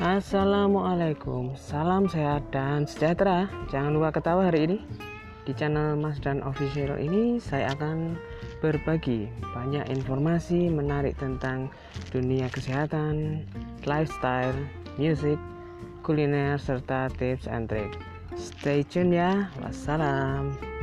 Assalamualaikum, salam sehat dan sejahtera. Jangan lupa ketawa hari ini. Di channel Mas dan Official ini saya akan berbagi banyak informasi menarik tentang dunia kesehatan, lifestyle, music, kuliner, serta tips and trick. Stay tune ya. Wassalam.